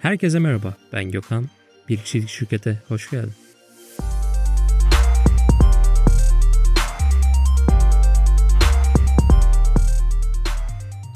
Herkese merhaba, ben Gökhan. Bir kişilik şirkete hoş geldin.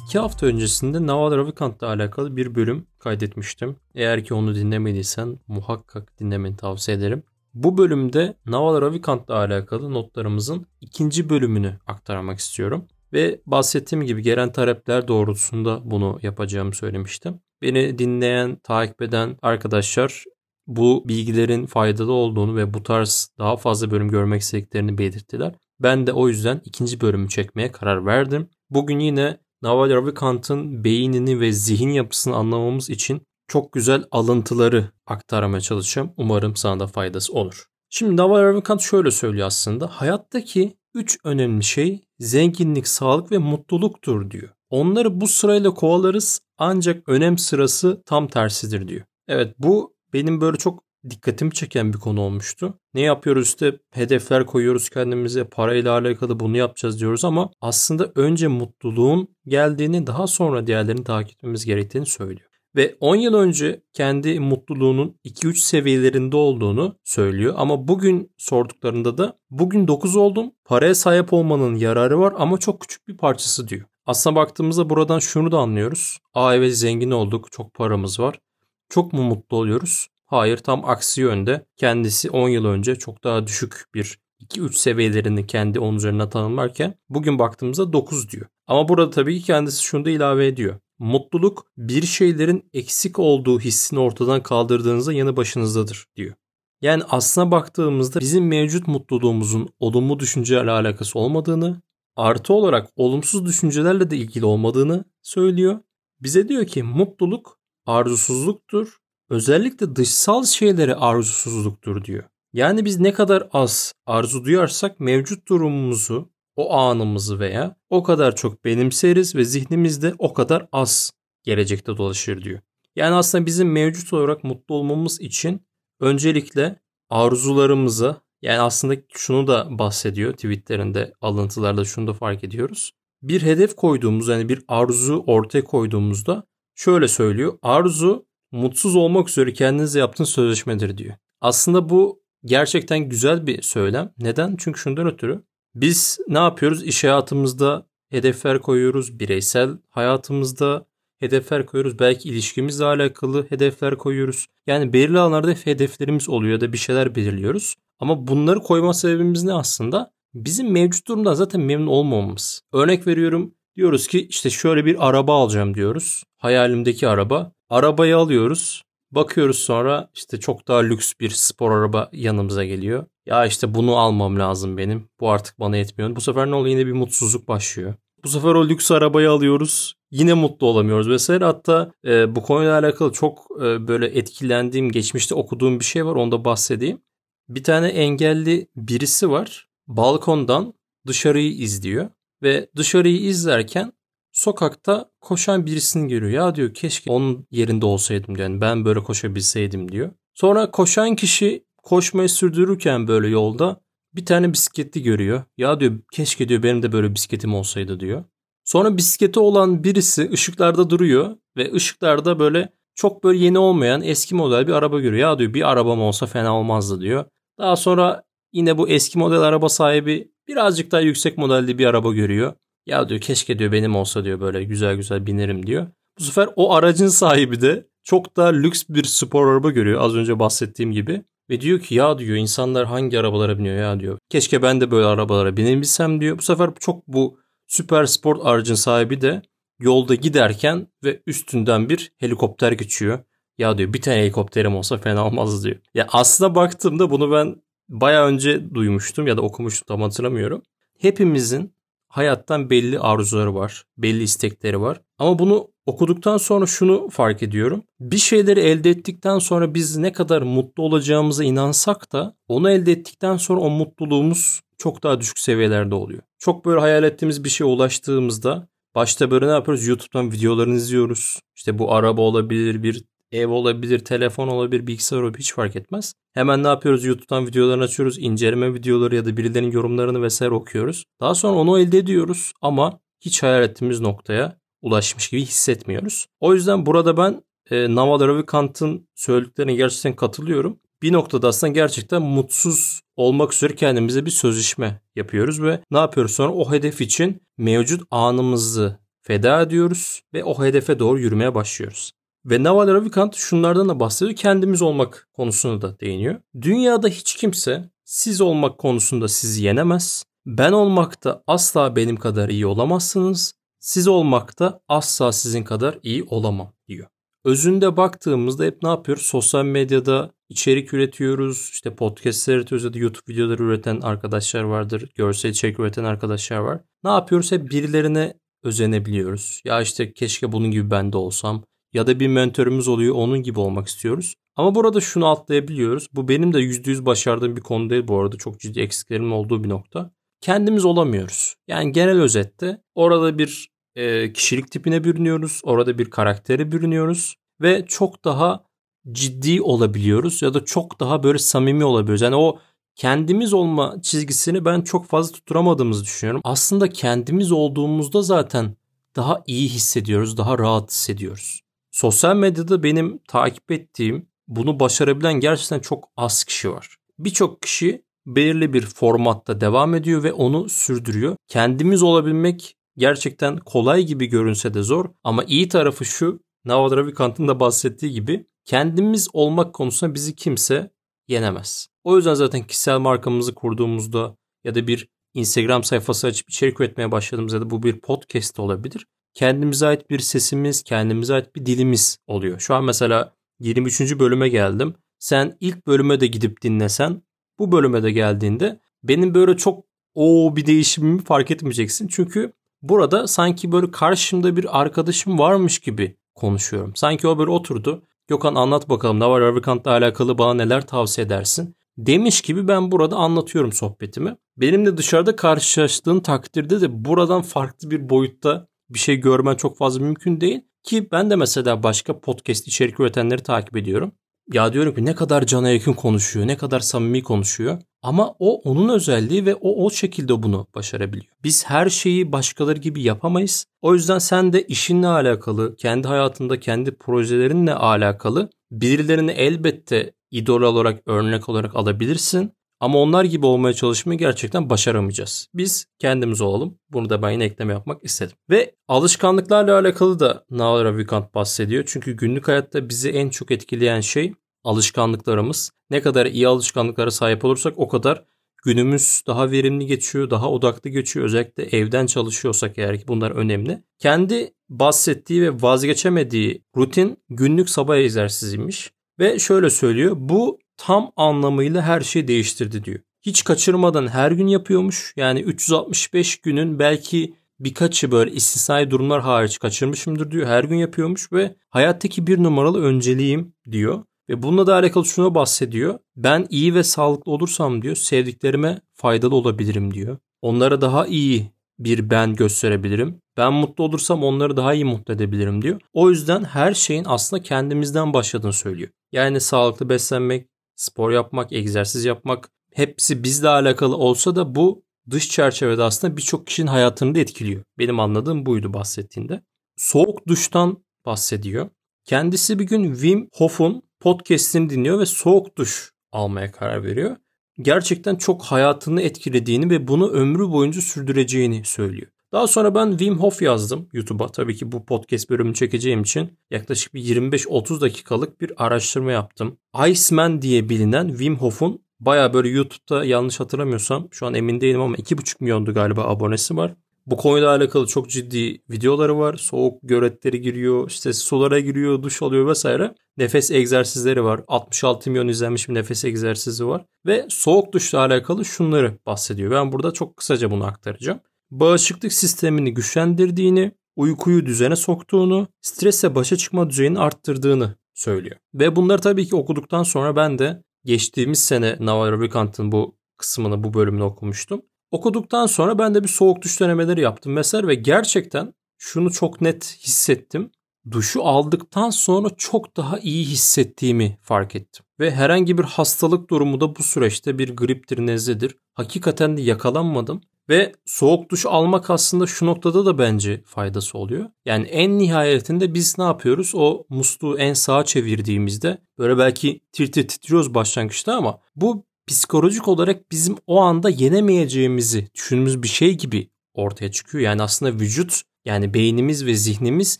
İki hafta öncesinde Naval Ravikant'la alakalı bir bölüm kaydetmiştim. Eğer ki onu dinlemediysen muhakkak dinlemeni tavsiye ederim. Bu bölümde Naval Ravikant'la alakalı notlarımızın ikinci bölümünü aktarmak istiyorum. Ve bahsettiğim gibi gelen talepler doğrultusunda bunu yapacağımı söylemiştim. Beni dinleyen, takip eden arkadaşlar bu bilgilerin faydalı olduğunu ve bu tarz daha fazla bölüm görmek istediklerini belirttiler. Ben de o yüzden ikinci bölümü çekmeye karar verdim. Bugün yine Naval Ravikant'ın beynini ve zihin yapısını anlamamız için çok güzel alıntıları aktarmaya çalışacağım. Umarım sana da faydası olur. Şimdi Naval Ravikant şöyle söylüyor aslında. Hayattaki üç önemli şey zenginlik, sağlık ve mutluluktur diyor. Onları bu sırayla kovalarız ancak önem sırası tam tersidir diyor. Evet bu benim böyle çok dikkatimi çeken bir konu olmuştu. Ne yapıyoruz işte hedefler koyuyoruz kendimize parayla alakalı bunu yapacağız diyoruz ama aslında önce mutluluğun geldiğini daha sonra diğerlerini takip etmemiz gerektiğini söylüyor. Ve 10 yıl önce kendi mutluluğunun 2-3 seviyelerinde olduğunu söylüyor. Ama bugün sorduklarında da bugün 9 oldum. Paraya sahip olmanın yararı var ama çok küçük bir parçası diyor. Aslına baktığımızda buradan şunu da anlıyoruz. Aa evet zengin olduk, çok paramız var. Çok mu mutlu oluyoruz? Hayır tam aksi yönde. Kendisi 10 yıl önce çok daha düşük bir 2-3 seviyelerini kendi onun üzerine tanımlarken bugün baktığımızda 9 diyor. Ama burada tabii ki kendisi şunu da ilave ediyor. Mutluluk bir şeylerin eksik olduğu hissini ortadan kaldırdığınızda yanı başınızdadır diyor. Yani aslına baktığımızda bizim mevcut mutluluğumuzun olumlu düşüncelerle alakası olmadığını, artı olarak olumsuz düşüncelerle de ilgili olmadığını söylüyor. Bize diyor ki mutluluk arzusuzluktur. Özellikle dışsal şeylere arzusuzluktur diyor. Yani biz ne kadar az arzu duyarsak mevcut durumumuzu, o anımızı veya o kadar çok benimseriz ve zihnimizde o kadar az gelecekte dolaşır diyor. Yani aslında bizim mevcut olarak mutlu olmamız için öncelikle arzularımıza yani aslında şunu da bahsediyor tweetlerinde alıntılarda şunu da fark ediyoruz. Bir hedef koyduğumuz yani bir arzu ortaya koyduğumuzda şöyle söylüyor. Arzu mutsuz olmak üzere kendinize yaptığın sözleşmedir diyor. Aslında bu gerçekten güzel bir söylem. Neden? Çünkü şundan ötürü biz ne yapıyoruz? İş hayatımızda hedefler koyuyoruz. Bireysel hayatımızda hedefler koyuyoruz. Belki ilişkimizle alakalı hedefler koyuyoruz. Yani belirli alanlarda hedeflerimiz oluyor ya da bir şeyler belirliyoruz. Ama bunları koyma sebebimiz ne aslında? Bizim mevcut durumda zaten memnun olmamamız. Örnek veriyorum diyoruz ki işte şöyle bir araba alacağım diyoruz. Hayalimdeki araba. Arabayı alıyoruz. Bakıyoruz sonra işte çok daha lüks bir spor araba yanımıza geliyor. Ya işte bunu almam lazım benim. Bu artık bana yetmiyor. Bu sefer ne oluyor? Yine bir mutsuzluk başlıyor. Bu sefer o lüks arabayı alıyoruz. Yine mutlu olamıyoruz vesaire. Hatta e, bu konuyla alakalı çok e, böyle etkilendiğim, geçmişte okuduğum bir şey var. Onu da bahsedeyim. Bir tane engelli birisi var. Balkondan dışarıyı izliyor ve dışarıyı izlerken sokakta koşan birisini görüyor. Ya diyor keşke onun yerinde olsaydım yani ben böyle koşabilseydim diyor. Sonra koşan kişi koşmayı sürdürürken böyle yolda bir tane bisikletli görüyor. Ya diyor keşke diyor benim de böyle bisikletim olsaydı diyor. Sonra bisikleti olan birisi ışıklarda duruyor ve ışıklarda böyle çok böyle yeni olmayan eski model bir araba görüyor. Ya diyor bir arabam olsa fena olmazdı diyor. Daha sonra yine bu eski model araba sahibi birazcık daha yüksek modelli bir araba görüyor. Ya diyor keşke diyor benim olsa diyor böyle güzel güzel binerim diyor. Bu sefer o aracın sahibi de çok daha lüks bir spor araba görüyor az önce bahsettiğim gibi. Ve diyor ki ya diyor insanlar hangi arabalara biniyor ya diyor. Keşke ben de böyle arabalara binebilsem diyor. Bu sefer çok bu süper sport aracın sahibi de yolda giderken ve üstünden bir helikopter geçiyor. Ya diyor bir tane helikopterim olsa fena olmaz diyor. Ya aslına baktığımda bunu ben baya önce duymuştum ya da okumuştum tam hatırlamıyorum. Hepimizin hayattan belli arzuları var, belli istekleri var. Ama bunu okuduktan sonra şunu fark ediyorum. Bir şeyleri elde ettikten sonra biz ne kadar mutlu olacağımıza inansak da onu elde ettikten sonra o mutluluğumuz çok daha düşük seviyelerde oluyor. Çok böyle hayal ettiğimiz bir şeye ulaştığımızda başta böyle ne yapıyoruz? YouTube'dan videolarını izliyoruz. İşte bu araba olabilir, bir ev olabilir, telefon olabilir, bilgisayar olabilir hiç fark etmez. Hemen ne yapıyoruz? YouTube'dan videolarını açıyoruz. inceleme videoları ya da birilerinin yorumlarını vesaire okuyoruz. Daha sonra onu elde ediyoruz ama hiç hayal ettiğimiz noktaya ulaşmış gibi hissetmiyoruz. O yüzden burada ben e, Naval Ravikant'ın söylediklerine gerçekten katılıyorum. Bir noktada aslında gerçekten mutsuz olmak üzere kendimize bir sözleşme yapıyoruz ve ne yapıyoruz sonra o hedef için mevcut anımızı feda ediyoruz ve o hedefe doğru yürümeye başlıyoruz. Ve Naval Ravikant şunlardan da bahsediyor. Kendimiz olmak konusunda da değiniyor. Dünyada hiç kimse siz olmak konusunda sizi yenemez. Ben olmakta asla benim kadar iyi olamazsınız. Siz olmakta asla sizin kadar iyi olamam diyor. Özünde baktığımızda hep ne yapıyoruz? Sosyal medyada içerik üretiyoruz. İşte podcastler üretiyoruz ya da YouTube videoları üreten arkadaşlar vardır. Görsel içerik üreten arkadaşlar var. Ne yapıyoruz? Hep birilerine özenebiliyoruz. Ya işte keşke bunun gibi ben de olsam. Ya da bir mentörümüz oluyor onun gibi olmak istiyoruz. Ama burada şunu atlayabiliyoruz. Bu benim de %100 başardığım bir konu değil bu arada. Çok ciddi eksiklerim olduğu bir nokta. Kendimiz olamıyoruz. Yani genel özette orada bir e, kişilik tipine bürünüyoruz. Orada bir karaktere bürünüyoruz. Ve çok daha ciddi olabiliyoruz. Ya da çok daha böyle samimi olabiliyoruz. Yani o kendimiz olma çizgisini ben çok fazla tutturamadığımızı düşünüyorum. Aslında kendimiz olduğumuzda zaten daha iyi hissediyoruz, daha rahat hissediyoruz. Sosyal medyada benim takip ettiğim bunu başarabilen gerçekten çok az kişi var. Birçok kişi belirli bir formatta devam ediyor ve onu sürdürüyor. Kendimiz olabilmek gerçekten kolay gibi görünse de zor ama iyi tarafı şu Naval Ravikant'ın da bahsettiği gibi kendimiz olmak konusunda bizi kimse yenemez. O yüzden zaten kişisel markamızı kurduğumuzda ya da bir Instagram sayfası açıp içerik üretmeye başladığımızda da bu bir podcast olabilir. Kendimize ait bir sesimiz, kendimize ait bir dilimiz oluyor. Şu an mesela 23. bölüme geldim. Sen ilk bölüme de gidip dinlesen bu bölüme de geldiğinde benim böyle çok o bir değişimimi fark etmeyeceksin. Çünkü burada sanki böyle karşımda bir arkadaşım varmış gibi konuşuyorum. Sanki o böyle oturdu. Gökhan anlat bakalım ne var Ravikant'la alakalı bana neler tavsiye edersin? Demiş gibi ben burada anlatıyorum sohbetimi. Benimle dışarıda karşılaştığın takdirde de buradan farklı bir boyutta bir şey görmen çok fazla mümkün değil. Ki ben de mesela başka podcast içerik üretenleri takip ediyorum. Ya diyorum ki ne kadar cana yakın konuşuyor, ne kadar samimi konuşuyor. Ama o onun özelliği ve o o şekilde bunu başarabiliyor. Biz her şeyi başkaları gibi yapamayız. O yüzden sen de işinle alakalı, kendi hayatında kendi projelerinle alakalı birilerini elbette idol olarak, örnek olarak alabilirsin. Ama onlar gibi olmaya çalışmayı gerçekten başaramayacağız. Biz kendimiz olalım. Bunu da ben yine ekleme yapmak istedim. Ve alışkanlıklarla alakalı da Naval Ravikant bahsediyor. Çünkü günlük hayatta bizi en çok etkileyen şey alışkanlıklarımız. Ne kadar iyi alışkanlıklara sahip olursak o kadar günümüz daha verimli geçiyor, daha odaklı geçiyor. Özellikle evden çalışıyorsak eğer ki bunlar önemli. Kendi bahsettiği ve vazgeçemediği rutin günlük sabah egzersiziymiş. Ve şöyle söylüyor. Bu tam anlamıyla her şeyi değiştirdi diyor. Hiç kaçırmadan her gün yapıyormuş. Yani 365 günün belki birkaçı böyle istisnai durumlar hariç kaçırmışımdır diyor. Her gün yapıyormuş ve hayattaki bir numaralı önceliğim diyor. Ve bununla da alakalı şuna bahsediyor. Ben iyi ve sağlıklı olursam diyor sevdiklerime faydalı olabilirim diyor. Onlara daha iyi bir ben gösterebilirim. Ben mutlu olursam onları daha iyi mutlu edebilirim diyor. O yüzden her şeyin aslında kendimizden başladığını söylüyor. Yani sağlıklı beslenmek, spor yapmak, egzersiz yapmak hepsi bizle alakalı olsa da bu dış çerçevede aslında birçok kişinin hayatını da etkiliyor. Benim anladığım buydu bahsettiğinde. Soğuk duştan bahsediyor. Kendisi bir gün Wim Hof'un podcast'ini dinliyor ve soğuk duş almaya karar veriyor. Gerçekten çok hayatını etkilediğini ve bunu ömrü boyunca sürdüreceğini söylüyor. Daha sonra ben Wim Hof yazdım YouTube'a. Tabii ki bu podcast bölümünü çekeceğim için yaklaşık bir 25-30 dakikalık bir araştırma yaptım. Iceman diye bilinen Wim Hof'un baya böyle YouTube'da yanlış hatırlamıyorsam şu an emin değilim ama 2,5 milyondu galiba abonesi var. Bu konuyla alakalı çok ciddi videoları var. Soğuk göletleri giriyor, işte sulara giriyor, duş alıyor vesaire. Nefes egzersizleri var. 66 milyon izlenmiş bir nefes egzersizi var. Ve soğuk duşla alakalı şunları bahsediyor. Ben burada çok kısaca bunu aktaracağım bağışıklık sistemini güçlendirdiğini, uykuyu düzene soktuğunu, stresle başa çıkma düzeyini arttırdığını söylüyor. Ve bunları tabii ki okuduktan sonra ben de geçtiğimiz sene Naval Ravikant'ın bu kısmını, bu bölümünü okumuştum. Okuduktan sonra ben de bir soğuk duş denemeleri yaptım mesela ve gerçekten şunu çok net hissettim. Duşu aldıktan sonra çok daha iyi hissettiğimi fark ettim. Ve herhangi bir hastalık durumu da bu süreçte bir griptir, nezledir. Hakikaten de yakalanmadım Ve soğuk duş almak aslında şu noktada da bence faydası oluyor. Yani en nihayetinde biz ne yapıyoruz? O musluğu en sağa çevirdiğimizde böyle belki tir tir titriyoruz başlangıçta ama bu psikolojik olarak bizim o anda yenemeyeceğimizi düşündüğümüz bir şey gibi ortaya çıkıyor. Yani aslında vücut yani beynimiz ve zihnimiz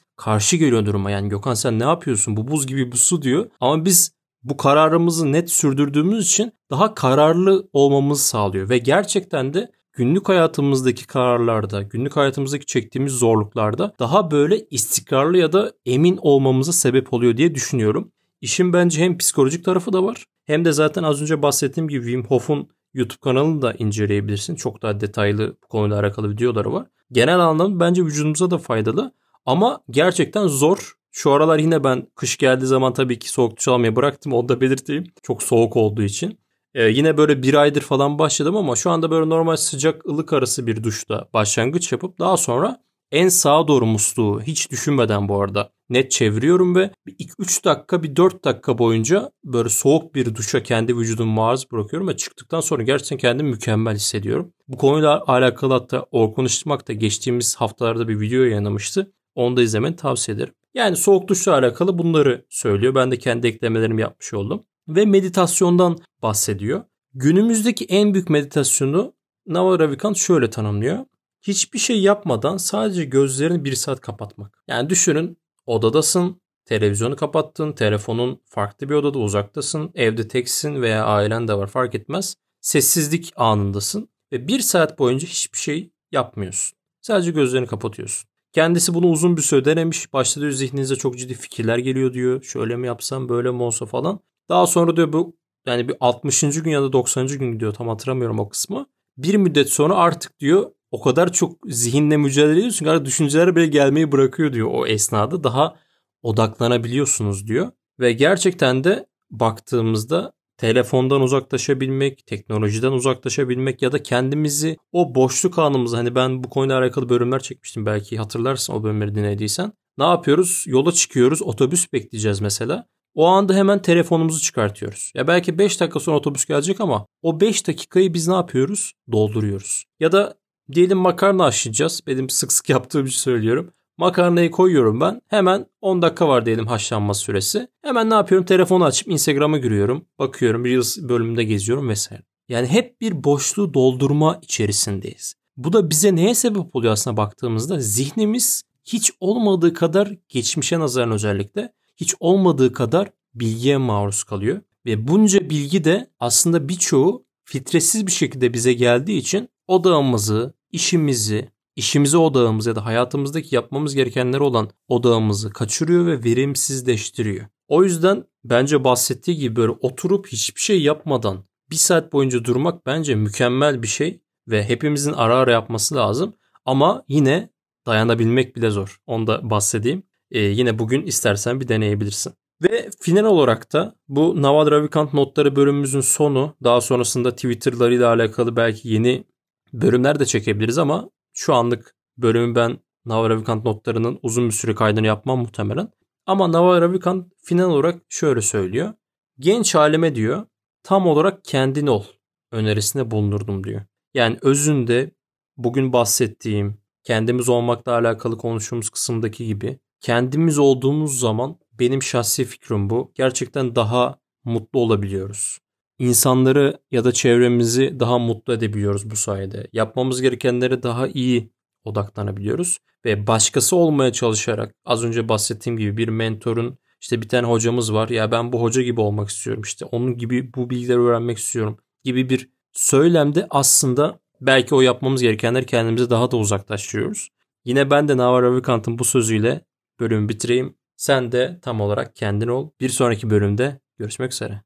karşı geliyor duruma. Yani Gökhan sen ne yapıyorsun? Bu buz gibi bu su diyor. Ama biz bu kararımızı net sürdürdüğümüz için daha kararlı olmamızı sağlıyor. Ve gerçekten de günlük hayatımızdaki kararlarda, günlük hayatımızdaki çektiğimiz zorluklarda daha böyle istikrarlı ya da emin olmamıza sebep oluyor diye düşünüyorum. İşin bence hem psikolojik tarafı da var hem de zaten az önce bahsettiğim gibi Wim Hof'un YouTube kanalını da inceleyebilirsin. Çok daha detaylı bu konuyla alakalı videoları var. Genel anlamda bence vücudumuza da faydalı ama gerçekten zor. Şu aralar yine ben kış geldiği zaman tabii ki soğuk duş almayı bıraktım. Onu da belirteyim. Çok soğuk olduğu için. Ee, yine böyle bir aydır falan başladım ama şu anda böyle normal sıcak ılık arası bir duşta başlangıç yapıp daha sonra en sağa doğru musluğu hiç düşünmeden bu arada net çeviriyorum ve 3 dakika bir 4 dakika boyunca böyle soğuk bir duşa kendi vücudumu maruz bırakıyorum ve çıktıktan sonra gerçekten kendimi mükemmel hissediyorum. Bu konuyla alakalı hatta Orkun Işıtmak da geçtiğimiz haftalarda bir video yayınlamıştı. Onu da izlemeni tavsiye ederim. Yani soğuk duşla alakalı bunları söylüyor. Ben de kendi eklemelerimi yapmış oldum. Ve meditasyondan bahsediyor. Günümüzdeki en büyük meditasyonu Naval Ravikant şöyle tanımlıyor. Hiçbir şey yapmadan sadece gözlerini bir saat kapatmak. Yani düşünün odadasın, televizyonu kapattın, telefonun farklı bir odada uzaktasın, evde teksin veya ailen de var fark etmez. Sessizlik anındasın ve bir saat boyunca hiçbir şey yapmıyorsun. Sadece gözlerini kapatıyorsun. Kendisi bunu uzun bir süre denemiş. Başta diyor zihninize çok ciddi fikirler geliyor diyor. Şöyle mi yapsam böyle mi olsa falan. Daha sonra diyor bu yani bir 60. gün ya da 90. gün diyor tam hatırlamıyorum o kısmı. Bir müddet sonra artık diyor o kadar çok zihinle mücadele ediyorsun ki artık düşünceler bile gelmeyi bırakıyor diyor o esnada. Daha odaklanabiliyorsunuz diyor. Ve gerçekten de baktığımızda telefondan uzaklaşabilmek, teknolojiden uzaklaşabilmek ya da kendimizi o boşluk anımızı hani ben bu konuyla alakalı bölümler çekmiştim belki hatırlarsın o bölümleri dinlediysen. Ne yapıyoruz? Yola çıkıyoruz, otobüs bekleyeceğiz mesela. O anda hemen telefonumuzu çıkartıyoruz. Ya belki 5 dakika sonra otobüs gelecek ama o 5 dakikayı biz ne yapıyoruz? Dolduruyoruz. Ya da diyelim makarna haşlayacağız. Benim sık sık yaptığım için söylüyorum. Makarnayı koyuyorum ben. Hemen 10 dakika var diyelim haşlanma süresi. Hemen ne yapıyorum? Telefonu açıp Instagram'a giriyorum. Bakıyorum Reels bölümünde geziyorum vesaire. Yani hep bir boşluğu doldurma içerisindeyiz. Bu da bize neye sebep oluyor aslında baktığımızda? Zihnimiz hiç olmadığı kadar geçmişe nazaran özellikle hiç olmadığı kadar bilgiye maruz kalıyor. Ve bunca bilgi de aslında birçoğu filtresiz bir şekilde bize geldiği için odağımızı, işimizi, işimize odağımız ya da hayatımızdaki yapmamız gerekenler olan odağımızı kaçırıyor ve verimsizleştiriyor. O yüzden bence bahsettiği gibi böyle oturup hiçbir şey yapmadan bir saat boyunca durmak bence mükemmel bir şey ve hepimizin ara ara yapması lazım. Ama yine dayanabilmek bile zor. Onu da bahsedeyim. Ee, yine bugün istersen bir deneyebilirsin. Ve final olarak da bu Naval Ravikant notları bölümümüzün sonu. Daha sonrasında Twitter'larıyla alakalı belki yeni bölümler de çekebiliriz ama şu anlık bölümü ben Naval Ravikant notlarının uzun bir süre kaydını yapmam muhtemelen. Ama Naval Ravikant final olarak şöyle söylüyor. Genç halime diyor tam olarak kendin ol önerisinde bulunurdum diyor. Yani özünde bugün bahsettiğim kendimiz olmakla alakalı konuştuğumuz kısımdaki gibi kendimiz olduğumuz zaman benim şahsi fikrim bu. Gerçekten daha mutlu olabiliyoruz. İnsanları ya da çevremizi daha mutlu edebiliyoruz bu sayede. Yapmamız gerekenleri daha iyi odaklanabiliyoruz ve başkası olmaya çalışarak az önce bahsettiğim gibi bir mentorun işte bir tane hocamız var ya ben bu hoca gibi olmak istiyorum işte onun gibi bu bilgileri öğrenmek istiyorum gibi bir söylemde aslında belki o yapmamız gerekenleri kendimize daha da uzaklaştırıyoruz. Yine ben de Navar Ravikant'ın bu sözüyle bölümü bitireyim. Sen de tam olarak kendin ol. Bir sonraki bölümde görüşmek üzere.